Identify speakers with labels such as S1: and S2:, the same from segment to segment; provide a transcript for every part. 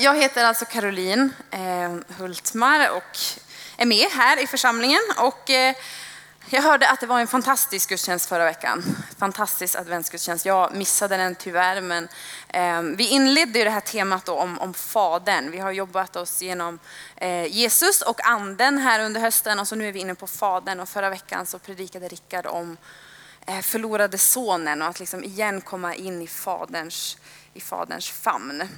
S1: Jag heter alltså Caroline eh, Hultmar och är med här i församlingen. Och, eh, jag hörde att det var en fantastisk gudstjänst förra veckan. Fantastisk adventsgudstjänst. Jag missade den tyvärr, men eh, vi inledde ju det här temat om, om Fadern. Vi har jobbat oss genom Jesus och Anden här under hösten och så nu är vi inne på Fadern. Och förra veckan så predikade Rickard om förlorade sonen och att liksom igen komma in i Faderns, i faderns famn.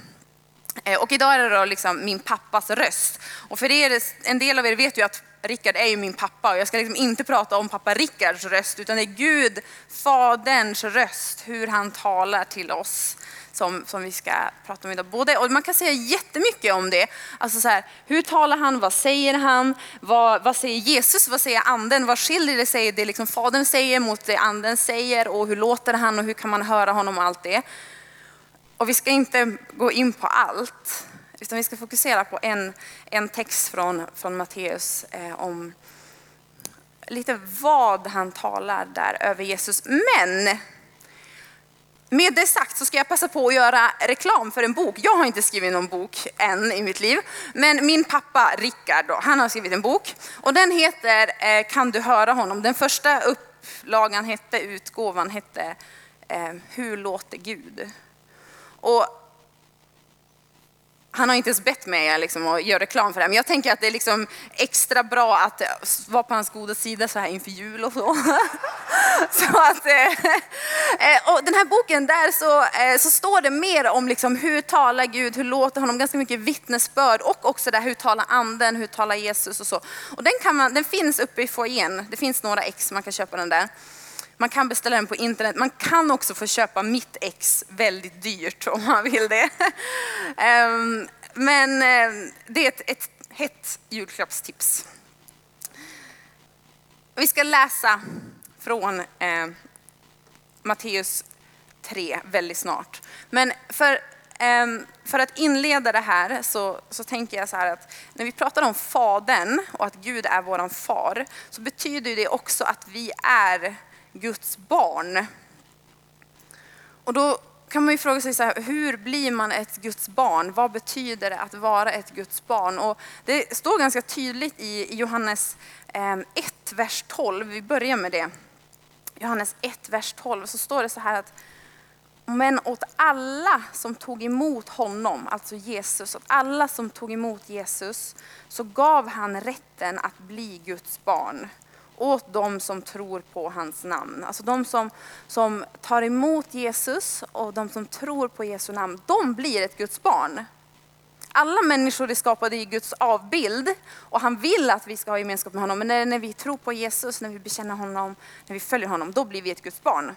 S1: Eh, och idag är det då liksom min pappas röst. Och för er, en del av er vet ju att Rickard är ju min pappa och jag ska liksom inte prata om pappa Rickards röst utan det är Gud, Faderns röst, hur han talar till oss som, som vi ska prata om idag. Både, och man kan säga jättemycket om det. Alltså så här, hur talar han? Vad säger han? Vad, vad säger Jesus? Vad säger anden? Vad skiljer det sig det liksom Fadern säger mot det anden säger? Och hur låter han och hur kan man höra honom och allt det? Och vi ska inte gå in på allt, utan vi ska fokusera på en, en text från, från Matteus eh, om lite vad han talar där över Jesus. Men med det sagt så ska jag passa på att göra reklam för en bok. Jag har inte skrivit någon bok än i mitt liv, men min pappa Rickard han har skrivit en bok och den heter eh, Kan du höra honom? Den första upplagan hette, utgåvan hette eh, Hur låter Gud? Och han har inte ens bett mig liksom, att göra reklam för det här, men jag tänker att det är liksom extra bra att vara på hans goda sida så här inför jul och så. så att, eh, eh, och den här boken, där så, eh, så står det mer om liksom hur talar Gud, hur låter honom, ganska mycket vittnesbörd och också där hur talar anden, hur talar Jesus och så. Och den, kan man, den finns uppe i foajén, det finns några ex, man kan köpa den där. Man kan beställa den på internet. Man kan också få köpa mitt ex väldigt dyrt om man vill det. Ehm, men ehm, det är ett, ett hett julklappstips. Vi ska läsa från eh, Matteus 3 väldigt snart. Men för, eh, för att inleda det här så, så tänker jag så här att när vi pratar om Fadern och att Gud är våran far så betyder det också att vi är Guds barn. Och då kan man ju fråga sig så här, hur blir man ett Guds barn? Vad betyder det att vara ett Guds barn? Och det står ganska tydligt i Johannes ehm, 1, vers 12. Vi börjar med det. Johannes 1, vers 12 så står det så här att men åt alla som tog emot honom, alltså Jesus, åt alla som tog emot Jesus så gav han rätten att bli Guds barn åt de som tror på hans namn. Alltså de som, som tar emot Jesus och de som tror på Jesu namn, de blir ett Guds barn. Alla människor är skapade i Guds avbild och han vill att vi ska ha gemenskap med honom. Men när, när vi tror på Jesus, när vi bekänner honom, när vi följer honom, då blir vi ett Guds barn.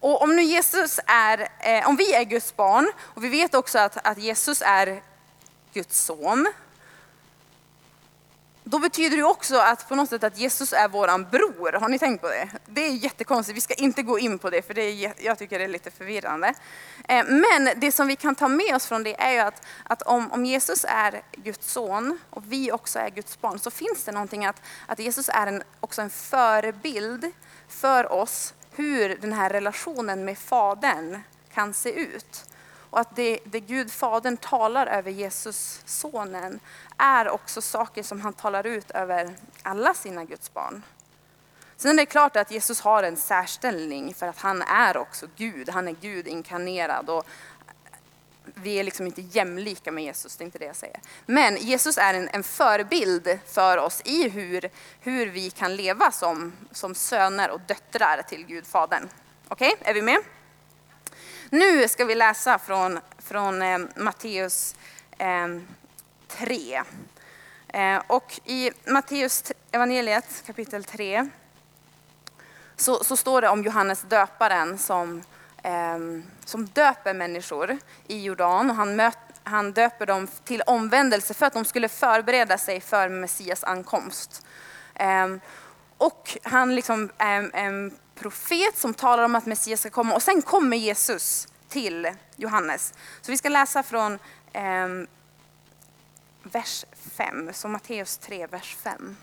S1: Och om nu Jesus är, eh, om vi är Guds barn och vi vet också att, att Jesus är Guds son, då betyder det också att på något sätt att Jesus är våran bror. Har ni tänkt på det? Det är jättekonstigt. Vi ska inte gå in på det för det är, jag tycker det är lite förvirrande. Eh, men det som vi kan ta med oss från det är ju att, att om, om Jesus är Guds son och vi också är Guds barn så finns det någonting att, att Jesus är en, också en förebild för oss hur den här relationen med Fadern kan se ut. Och att det, det Gud, Fadern, talar över Jesus, sonen, är också saker som han talar ut över alla sina Guds barn. Sen är det klart att Jesus har en särställning för att han är också Gud. Han är Gud inkarnerad och vi är liksom inte jämlika med Jesus, det är inte det jag säger. Men Jesus är en, en förebild för oss i hur, hur vi kan leva som, som söner och döttrar till Gud Fadern. Okej, okay, är vi med? Nu ska vi läsa från, från eh, Matteus eh, 3. Eh, och i Matteus evangeliet kapitel 3 så, så står det om Johannes döparen som, eh, som döper människor i Jordan. Och han, möt, han döper dem till omvändelse för att de skulle förbereda sig för Messias ankomst. Ehm, och han liksom är en profet som talar om att Messias ska komma och sen kommer Jesus till Johannes. Så vi ska läsa från eh, vers 5, så Matteus 3, vers 5.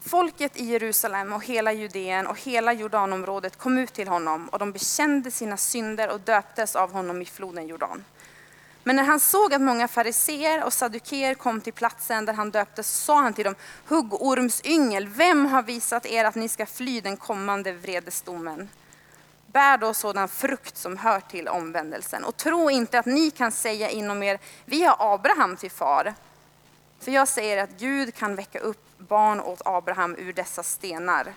S1: Folket i Jerusalem och hela Judeen och hela Jordanområdet kom ut till honom och de bekände sina synder och döptes av honom i floden Jordan. Men när han såg att många fariseer och saduker kom till platsen där han döptes sa han till dem, huggormsyngel, vem har visat er att ni ska fly den kommande vredesdomen? Bär då sådan frukt som hör till omvändelsen och tro inte att ni kan säga inom er, vi har Abraham till far. För jag säger att Gud kan väcka upp barn åt Abraham ur dessa stenar.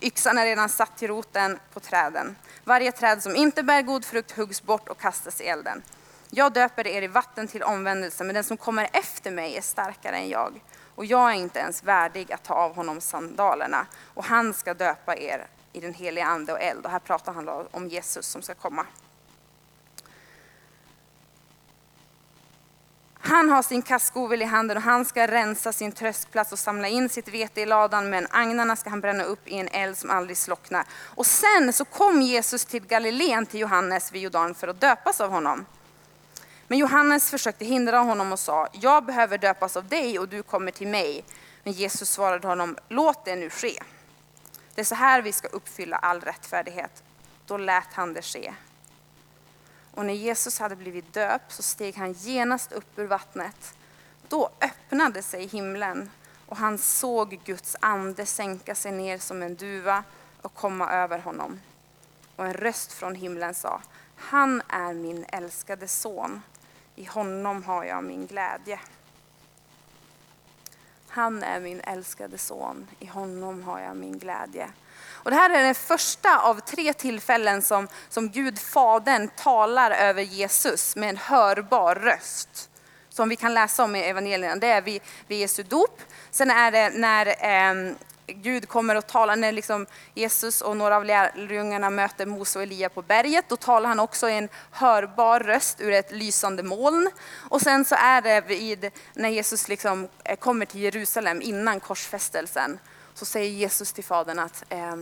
S1: Yxan är redan satt till roten på träden. Varje träd som inte bär god frukt huggs bort och kastas i elden. Jag döper er i vatten till omvändelse, men den som kommer efter mig är starkare än jag. Och jag är inte ens värdig att ta av honom sandalerna. Och han ska döpa er i den heliga ande och eld. Och här pratar han om Jesus som ska komma. Han har sin kastskovel i handen och han ska rensa sin tröskplats och samla in sitt vete i ladan, men agnarna ska han bränna upp i en eld som aldrig slocknar. Och sen så kom Jesus till Galileen, till Johannes vid Jordan för att döpas av honom. Men Johannes försökte hindra honom och sa, jag behöver döpas av dig och du kommer till mig. Men Jesus svarade honom, låt det nu ske. Det är så här vi ska uppfylla all rättfärdighet. Då lät han det ske. Och när Jesus hade blivit döpt så steg han genast upp ur vattnet. Då öppnade sig himlen och han såg Guds ande sänka sig ner som en duva och komma över honom. Och en röst från himlen sa, han är min älskade son. I honom har jag min glädje. Han är min älskade son, i honom har jag min glädje. Och det här är den första av tre tillfällen som, som Gud Fadern talar över Jesus med en hörbar röst. Som vi kan läsa om i evangelierna. Det är vid, vid Jesu dop. Sen är det när eh, Gud kommer och talar, när liksom Jesus och några av lärjungarna möter Mose och Elia på berget, då talar han också i en hörbar röst ur ett lysande moln. Och sen så är det vid, när Jesus liksom eh, kommer till Jerusalem innan korsfästelsen, så säger Jesus till Fadern att eh,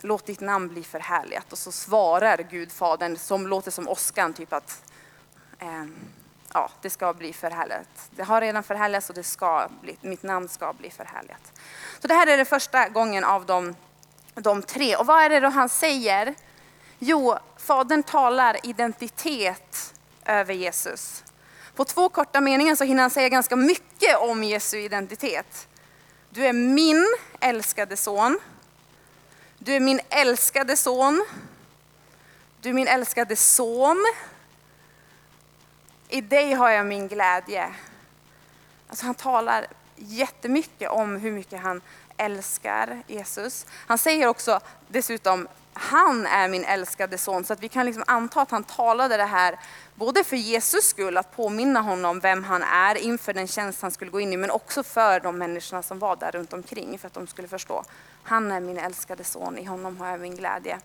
S1: låt ditt namn bli förhärligat. Och så svarar Gud Fadern, som låter som åskan, typ att eh, ja, det ska bli förhärligat. Det har redan förhärligats och det ska bli, mitt namn ska bli förhärligat. Så det här är den första gången av de, de tre. Och vad är det då han säger? Jo, Fadern talar identitet över Jesus. På två korta meningar så hinner han säga ganska mycket om Jesu identitet. Du är min älskade son. Du är min älskade son. Du är min älskade son. I dig har jag min glädje. Alltså han talar jättemycket om hur mycket han älskar Jesus. Han säger också dessutom, han är min älskade son. Så att vi kan liksom anta att han talade det här både för Jesus skull, att påminna honom vem han är inför den tjänst han skulle gå in i, men också för de människorna som var där runt omkring, för att de skulle förstå. Han är min älskade son, i honom har jag min glädje.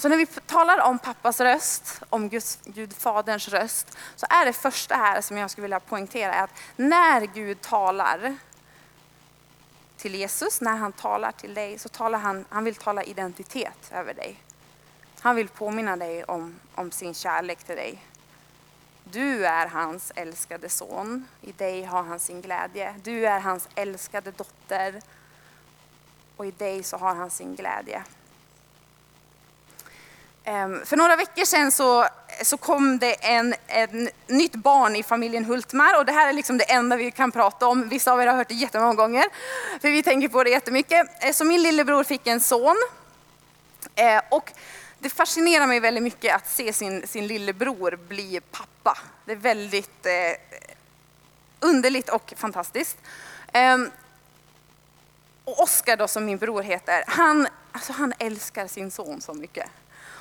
S1: Så när vi talar om pappas röst, om Guds, Gud Faderns röst, så är det första här som jag skulle vilja poängtera att när Gud talar till Jesus, när han talar till dig, så talar han, han vill tala identitet över dig. Han vill påminna dig om, om sin kärlek till dig. Du är hans älskade son, i dig har han sin glädje. Du är hans älskade dotter och i dig så har han sin glädje. Ehm, för några veckor sedan så, så kom det en, en nytt barn i familjen Hultmar och det här är liksom det enda vi kan prata om. Vissa av er har hört det jättemånga gånger, för vi tänker på det jättemycket. Ehm, så min lillebror fick en son. Ehm, och det fascinerar mig väldigt mycket att se sin, sin lillebror bli pappa. Det är väldigt eh, underligt och fantastiskt. Eh, och Oskar då, som min bror heter, han, alltså han älskar sin son så mycket.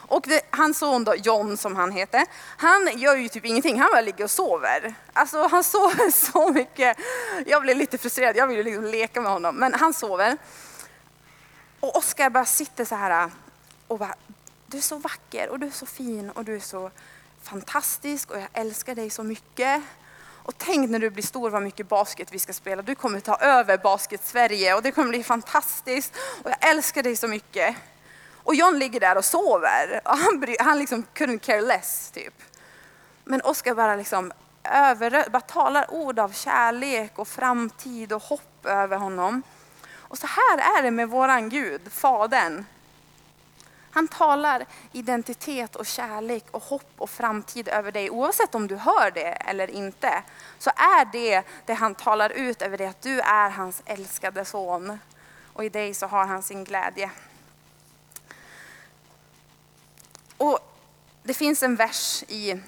S1: Och det, hans son då, John som han heter, han gör ju typ ingenting, han bara ligger och sover. Alltså han sover så mycket. Jag blev lite frustrerad, jag ville liksom leka med honom, men han sover. Och Oskar bara sitter så här och bara, du är så vacker och du är så fin och du är så fantastisk och jag älskar dig så mycket. Och tänk när du blir stor vad mycket basket vi ska spela. Du kommer ta över basket-Sverige och det kommer bli fantastiskt. Och jag älskar dig så mycket. Och John ligger där och sover. Och han, han liksom couldn't care less typ. Men Oskar bara liksom, över, bara talar ord av kärlek och framtid och hopp över honom. Och så här är det med våran Gud, Fadern. Han talar identitet och kärlek och hopp och framtid över dig. Oavsett om du hör det eller inte, så är det det han talar ut över dig, att du är hans älskade son. Och i dig så har han sin glädje. Och det finns en vers i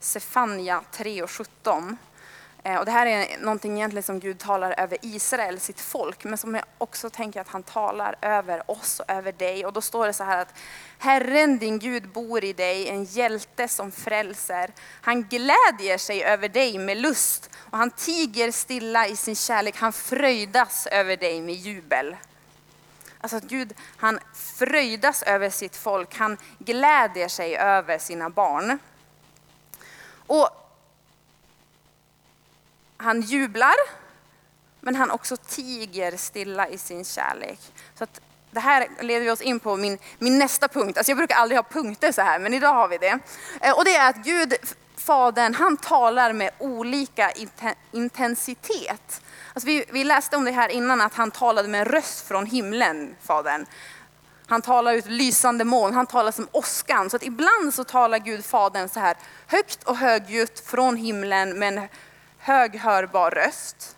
S1: Sefania 3 och 17 eh, och det här är någonting egentligen som Gud talar över Israel, sitt folk, men som jag också tänker att han talar över oss och över dig. Och då står det så här att Herren din Gud bor i dig, en hjälte som frälser. Han glädjer sig över dig med lust och han tiger stilla i sin kärlek. Han fröjdas över dig med jubel. Alltså att Gud, han fröjdas över sitt folk. Han glädjer sig över sina barn. Och han jublar, men han också tiger stilla i sin kärlek. Så att det här leder oss in på min, min nästa punkt. Alltså jag brukar aldrig ha punkter så här, men idag har vi det. Eh, och det är att Gud, Fadern, han talar med olika intensitet. Alltså vi, vi läste om det här innan, att han talade med en röst från himlen, Fadern. Han talar ut lysande moln, han talar som åskan. Så att ibland så talar Gud, Fadern, så här högt och högljutt från himlen med en hög hörbar röst.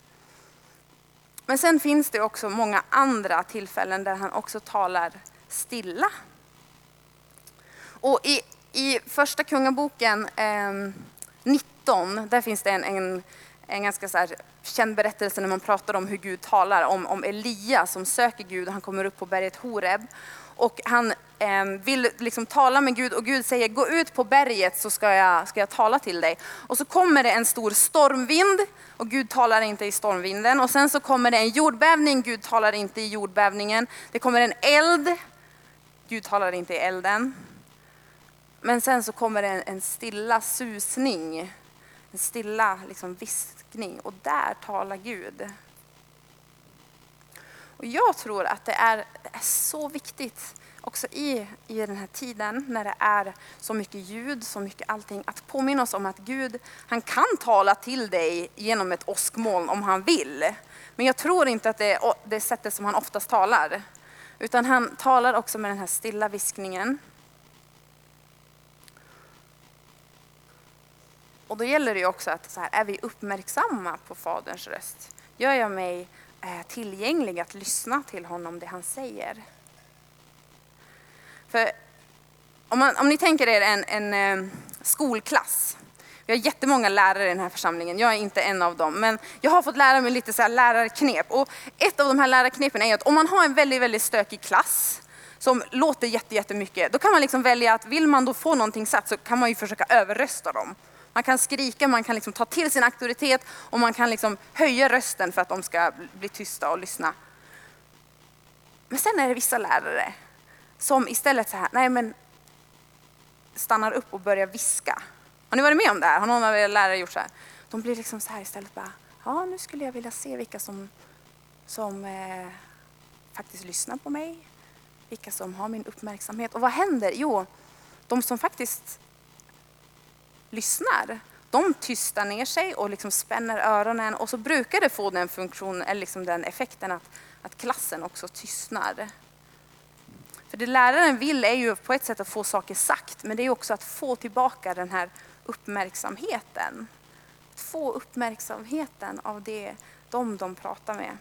S1: Men sen finns det också många andra tillfällen där han också talar stilla. Och i, i första kungaboken eh, 19, där finns det en, en, en ganska så känd berättelse när man pratar om hur Gud talar om, om Elia som söker Gud och han kommer upp på berget Horeb. Och han eh, vill liksom tala med Gud och Gud säger gå ut på berget så ska jag, ska jag tala till dig. Och så kommer det en stor stormvind och Gud talar inte i stormvinden. Och sen så kommer det en jordbävning, Gud talar inte i jordbävningen. Det kommer en eld, Gud talar inte i elden. Men sen så kommer det en, en stilla susning, en stilla liksom viskning och där talar Gud. Och jag tror att det är, det är så viktigt också i, i den här tiden när det är så mycket ljud, så mycket allting, att påminna oss om att Gud, han kan tala till dig genom ett åskmoln om han vill. Men jag tror inte att det är det sättet som han oftast talar. Utan han talar också med den här stilla viskningen. Och då gäller det ju också att så här, är vi uppmärksamma på Faderns röst? Gör jag mig eh, tillgänglig att lyssna till honom, det han säger. För om, man, om ni tänker er en, en eh, skolklass. Vi har jättemånga lärare i den här församlingen, jag är inte en av dem. Men jag har fått lära mig lite så här lärarknep. Och ett av de här lärarknepen är att om man har en väldigt, väldigt stökig klass som låter jättemycket, då kan man liksom välja att vill man då få någonting satt så kan man ju försöka överrösta dem. Man kan skrika, man kan liksom ta till sin auktoritet och man kan liksom höja rösten för att de ska bli tysta och lyssna. Men sen är det vissa lärare som istället så här, nej men stannar upp och börjar viska. Har ni varit med om det här? Har någon av er lärare gjort så här? De blir liksom så här istället bara, ja nu skulle jag vilja se vilka som, som eh, faktiskt lyssnar på mig. Vilka som har min uppmärksamhet. Och vad händer? Jo, de som faktiskt lyssnar, de tystar ner sig och liksom spänner öronen och så brukar det få den funktionen, eller liksom den effekten att, att klassen också tystnar. För det läraren vill är ju på ett sätt att få saker sagt, men det är också att få tillbaka den här uppmärksamheten. Att få uppmärksamheten av det de de pratar med.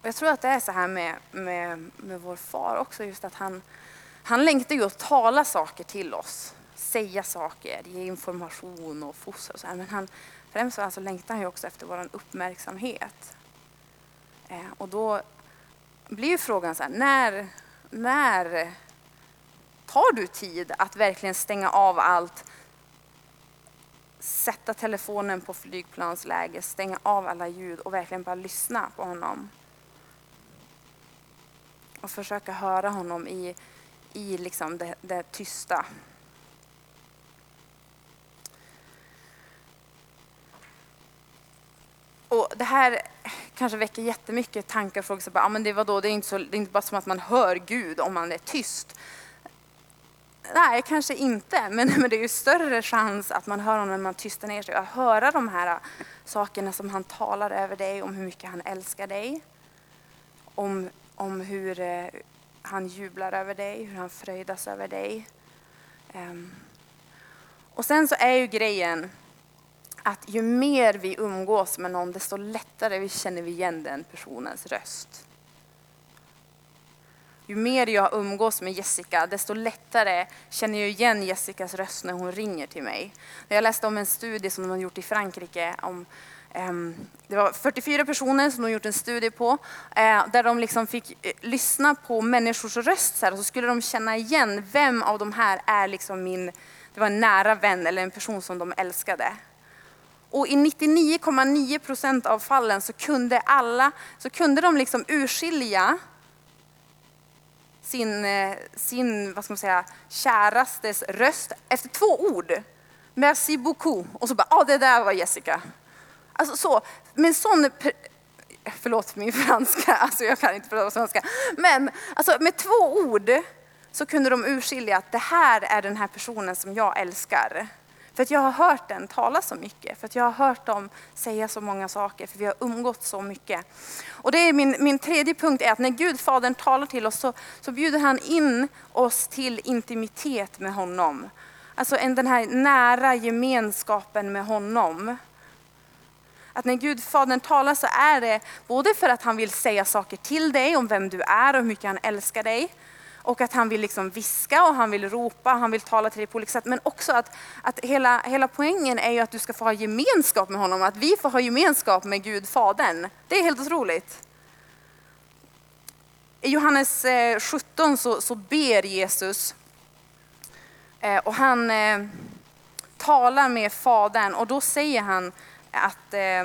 S1: Och jag tror att det är så här med, med, med vår far också, just att han, han längtar ju att tala saker till oss, säga saker, ge information och fostra och så här. Men han, främst alltså längtar han ju också efter vår uppmärksamhet. Eh, och då blir ju frågan så här, när, när tar du tid att verkligen stänga av allt, sätta telefonen på flygplansläge, stänga av alla ljud och verkligen bara lyssna på honom? Och försöka höra honom i, i liksom det, det tysta. Och det här kanske väcker jättemycket tankar och frågor. Så bara, ah, men det, vadå? Det, är inte så, det är inte bara som att man hör Gud om man är tyst. Nej, kanske inte. Men, men det är ju större chans att man hör honom när man tystar ner sig. Att höra de här sakerna som han talar över dig, om hur mycket han älskar dig. Om, om hur eh, han jublar över dig, hur han fröjdas över dig. Um. Och sen så är ju grejen att ju mer vi umgås med någon, desto lättare vi känner vi igen den personens röst. Ju mer jag umgås med Jessica, desto lättare känner jag igen Jessicas röst när hon ringer till mig. Jag läste om en studie som de har gjort i Frankrike. Om, Ehm, det var 44 personer som de gjort en studie på, eh, där de liksom fick eh, lyssna på människors röst och så skulle de känna igen vem av de här är liksom min, det var en nära vän eller en person som de älskade. Och i 99,9 procent av fallen så kunde alla, så kunde de liksom urskilja sin, eh, sin vad ska man säga, kärastes röst efter två ord. Merci beaucoup. Och så bara, ja ah, det där var Jessica. Alltså så, med sån, förlåt min franska, alltså jag kan inte prata svenska. Men alltså, med två ord så kunde de urskilja att det här är den här personen som jag älskar. För att jag har hört den tala så mycket, för att jag har hört dem säga så många saker, för vi har umgått så mycket. Och det är min, min tredje punkt är att när Gud, Fadern, talar till oss så, så bjuder han in oss till intimitet med honom. Alltså en, den här nära gemenskapen med honom. Att när Gud, Fadern talar så är det både för att han vill säga saker till dig om vem du är och hur mycket han älskar dig och att han vill liksom viska och han vill ropa, han vill tala till dig på olika sätt. Men också att, att hela, hela poängen är ju att du ska få ha gemenskap med honom, att vi får ha gemenskap med Gud Fadern. Det är helt otroligt. I Johannes eh, 17 så, så ber Jesus eh, och han eh, talar med Fadern och då säger han att eh,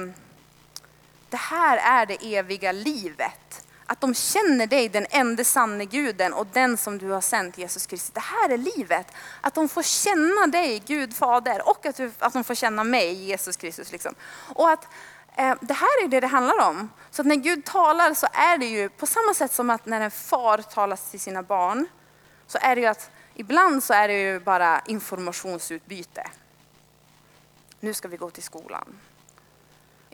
S1: det här är det eviga livet att de känner dig, den enda sanne guden och den som du har sänt, Jesus Kristus. Det här är livet. Att de får känna dig, Gud Fader, och att, du, att de får känna mig, Jesus Kristus. Liksom. Och att eh, det här är det det handlar om. Så att när Gud talar så är det ju på samma sätt som att när en far talar till sina barn, så är det ju att ibland så är det ju bara informationsutbyte. Nu ska vi gå till skolan.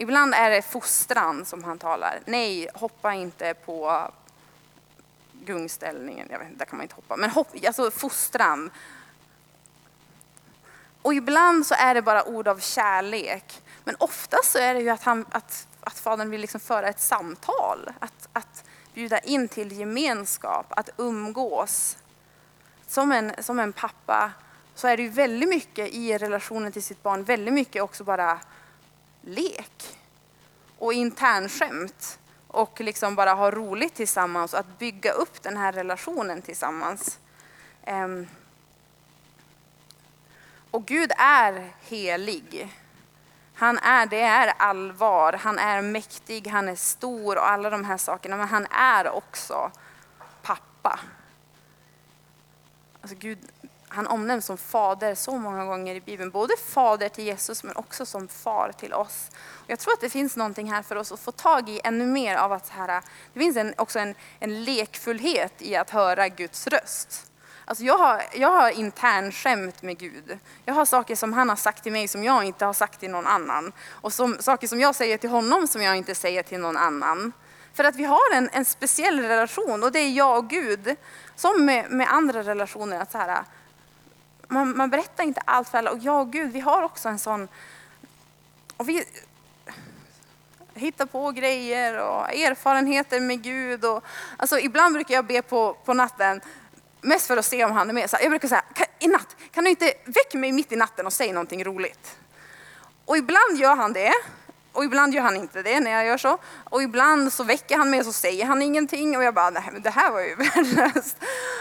S1: Ibland är det fostran som han talar. Nej, hoppa inte på gungställningen. Jag vet inte, där kan man inte hoppa. Men hopp, alltså fostran. Och ibland så är det bara ord av kärlek. Men oftast så är det ju att, han, att, att fadern vill liksom föra ett samtal. Att, att bjuda in till gemenskap, att umgås. Som en, som en pappa så är det ju väldigt mycket i relationen till sitt barn, väldigt mycket också bara lek och internskämt och liksom bara ha roligt tillsammans och att bygga upp den här relationen tillsammans. Ehm, och Gud är helig. Han är, det är allvar, han är mäktig, han är stor och alla de här sakerna. Men han är också pappa. Alltså Gud, han omnämns som fader så många gånger i Bibeln. Både fader till Jesus men också som far till oss. Och jag tror att det finns någonting här för oss att få tag i ännu mer av att här, det finns en, också en, en lekfullhet i att höra Guds röst. Alltså jag har, jag har internskämt med Gud. Jag har saker som han har sagt till mig som jag inte har sagt till någon annan. Och som, saker som jag säger till honom som jag inte säger till någon annan. För att vi har en, en speciell relation och det är jag och Gud. Som med, med andra relationer. Att så här, man, man berättar inte allt för alla. Och jag och Gud, vi har också en sån... Och vi hittar på grejer och erfarenheter med Gud. Och, alltså, ibland brukar jag be på, på natten, mest för att se om han är med. Så jag brukar säga, i natt, kan du inte väcka mig mitt i natten och säga någonting roligt? Och ibland gör han det. Och ibland gör han inte det när jag gör så. Och ibland så väcker han mig och så säger han ingenting. Och jag bara, nej men det här var ju värdelöst.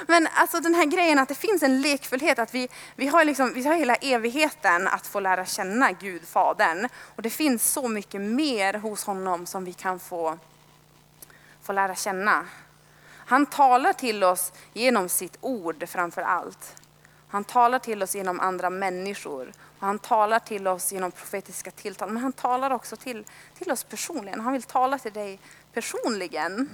S1: Men alltså den här grejen att det finns en lekfullhet. Att vi, vi, har liksom, vi har hela evigheten att få lära känna Gud, Fadern. Och det finns så mycket mer hos honom som vi kan få, få lära känna. Han talar till oss genom sitt ord framför allt. Han talar till oss genom andra människor. Han talar till oss genom profetiska tilltal, men han talar också till, till oss personligen. Han vill tala till dig personligen.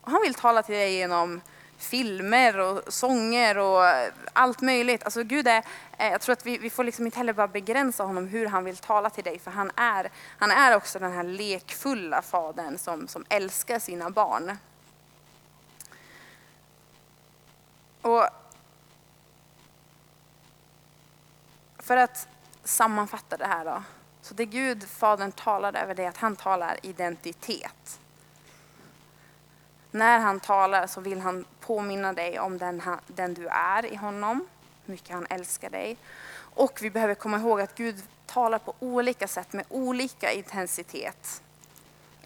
S1: Och han vill tala till dig genom filmer och sånger och allt möjligt. Alltså Gud är, eh, jag tror att vi, vi får liksom inte heller bara begränsa honom hur han vill tala till dig, för han är, han är också den här lekfulla fadern som, som älskar sina barn. Och för att sammanfatta det här då. Så det Gud, Fadern, talar över det är att han talar identitet. När han talar så vill han påminna dig om den, den du är i honom, hur mycket han älskar dig. Och vi behöver komma ihåg att Gud talar på olika sätt med olika intensitet.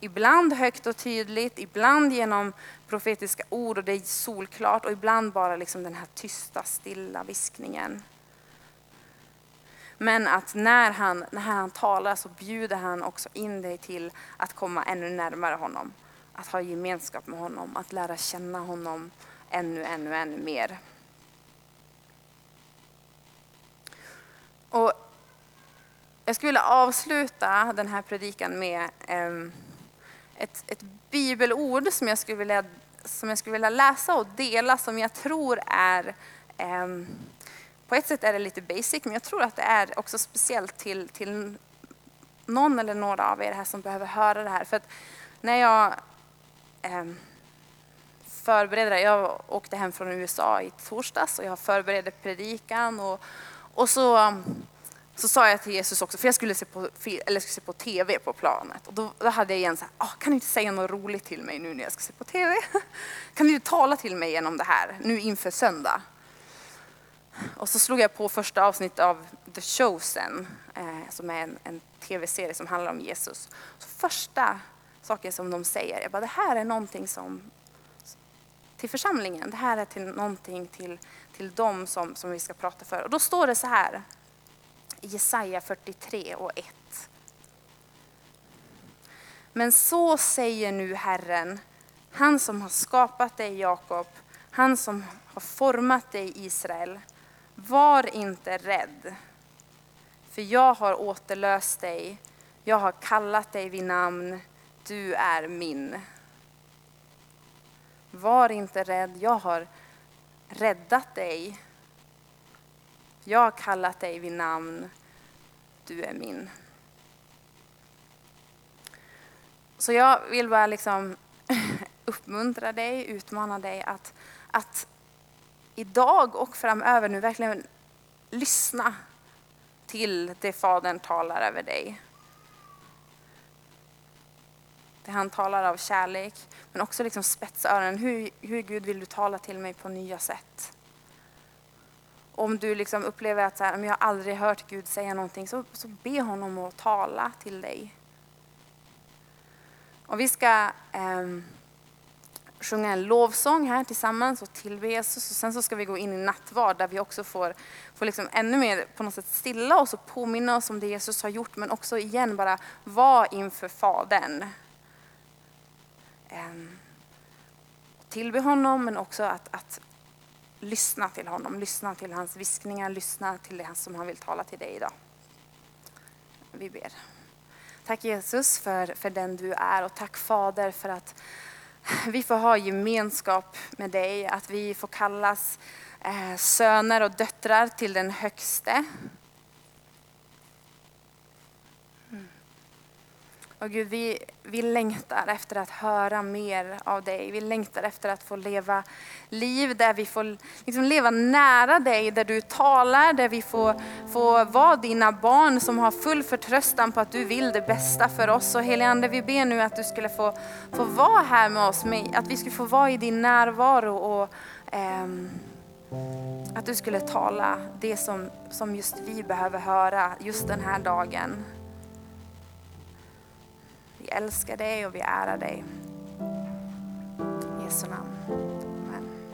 S1: Ibland högt och tydligt, ibland genom profetiska ord och det är solklart och ibland bara liksom den här tysta, stilla viskningen. Men att när han, när han talar så bjuder han också in dig till att komma ännu närmare honom. Att ha gemenskap med honom, att lära känna honom ännu, ännu, ännu mer. Och jag skulle vilja avsluta den här predikan med ehm, ett, ett bibelord som jag, skulle vilja, som jag skulle vilja läsa och dela som jag tror är ehm, på ett sätt är det lite basic, men jag tror att det är också speciellt till, till någon eller några av er här som behöver höra det här. För att när jag eh, förberedde, jag åkte hem från USA i torsdags och jag förberedde predikan och, och så, så sa jag till Jesus också, för jag skulle se på, eller skulle se på TV på planet. Och då, då hade jag igen så här, ah, kan du inte säga något roligt till mig nu när jag ska se på TV? Kan du tala till mig genom det här nu inför söndag? Och så slog jag på första avsnittet av The Chosen, eh, som är en, en tv-serie som handlar om Jesus. Så första saken som de säger, jag bara, det här är någonting som till församlingen, det här är till någonting till, till dem som, som vi ska prata för. Och då står det så här i Jesaja 43 och 1. Men så säger nu Herren, han som har skapat dig Jakob, han som har format dig Israel. Var inte rädd, för jag har återlöst dig. Jag har kallat dig vid namn. Du är min. Var inte rädd, jag har räddat dig. Jag har kallat dig vid namn. Du är min. Så jag vill bara liksom uppmuntra dig, utmana dig att, att idag och framöver nu verkligen lyssna till det Fadern talar över dig. Det han talar av kärlek, men också liksom spetsa öronen. Hur, hur Gud vill du tala till mig på nya sätt? Om du liksom upplever att så här, jag aldrig hört Gud säga någonting, så, så be honom att tala till dig. Och vi ska eh, sjunga en lovsång här tillsammans och tillbe Jesus. Och sen så ska vi gå in i nattvard där vi också får, får liksom ännu mer på något sätt stilla oss och påminna oss om det Jesus har gjort. Men också igen bara vara inför Fadern. Ehm, tillbe honom men också att, att lyssna till honom. Lyssna till hans viskningar, lyssna till det som han vill tala till dig idag. Vi ber. Tack Jesus för, för den du är och tack Fader för att vi får ha gemenskap med dig, att vi får kallas eh, söner och döttrar till den högste. Och Gud, vi, vi längtar efter att höra mer av dig. Vi längtar efter att få leva liv där vi får liksom leva nära dig, där du talar, där vi får, får vara dina barn som har full förtröstan på att du vill det bästa för oss. Och helige Ande, vi ber nu att du skulle få, få vara här med oss, att vi skulle få vara i din närvaro och ehm, att du skulle tala det som, som just vi behöver höra just den här dagen. Vi älskar dig och vi ärar dig. I Jesu namn.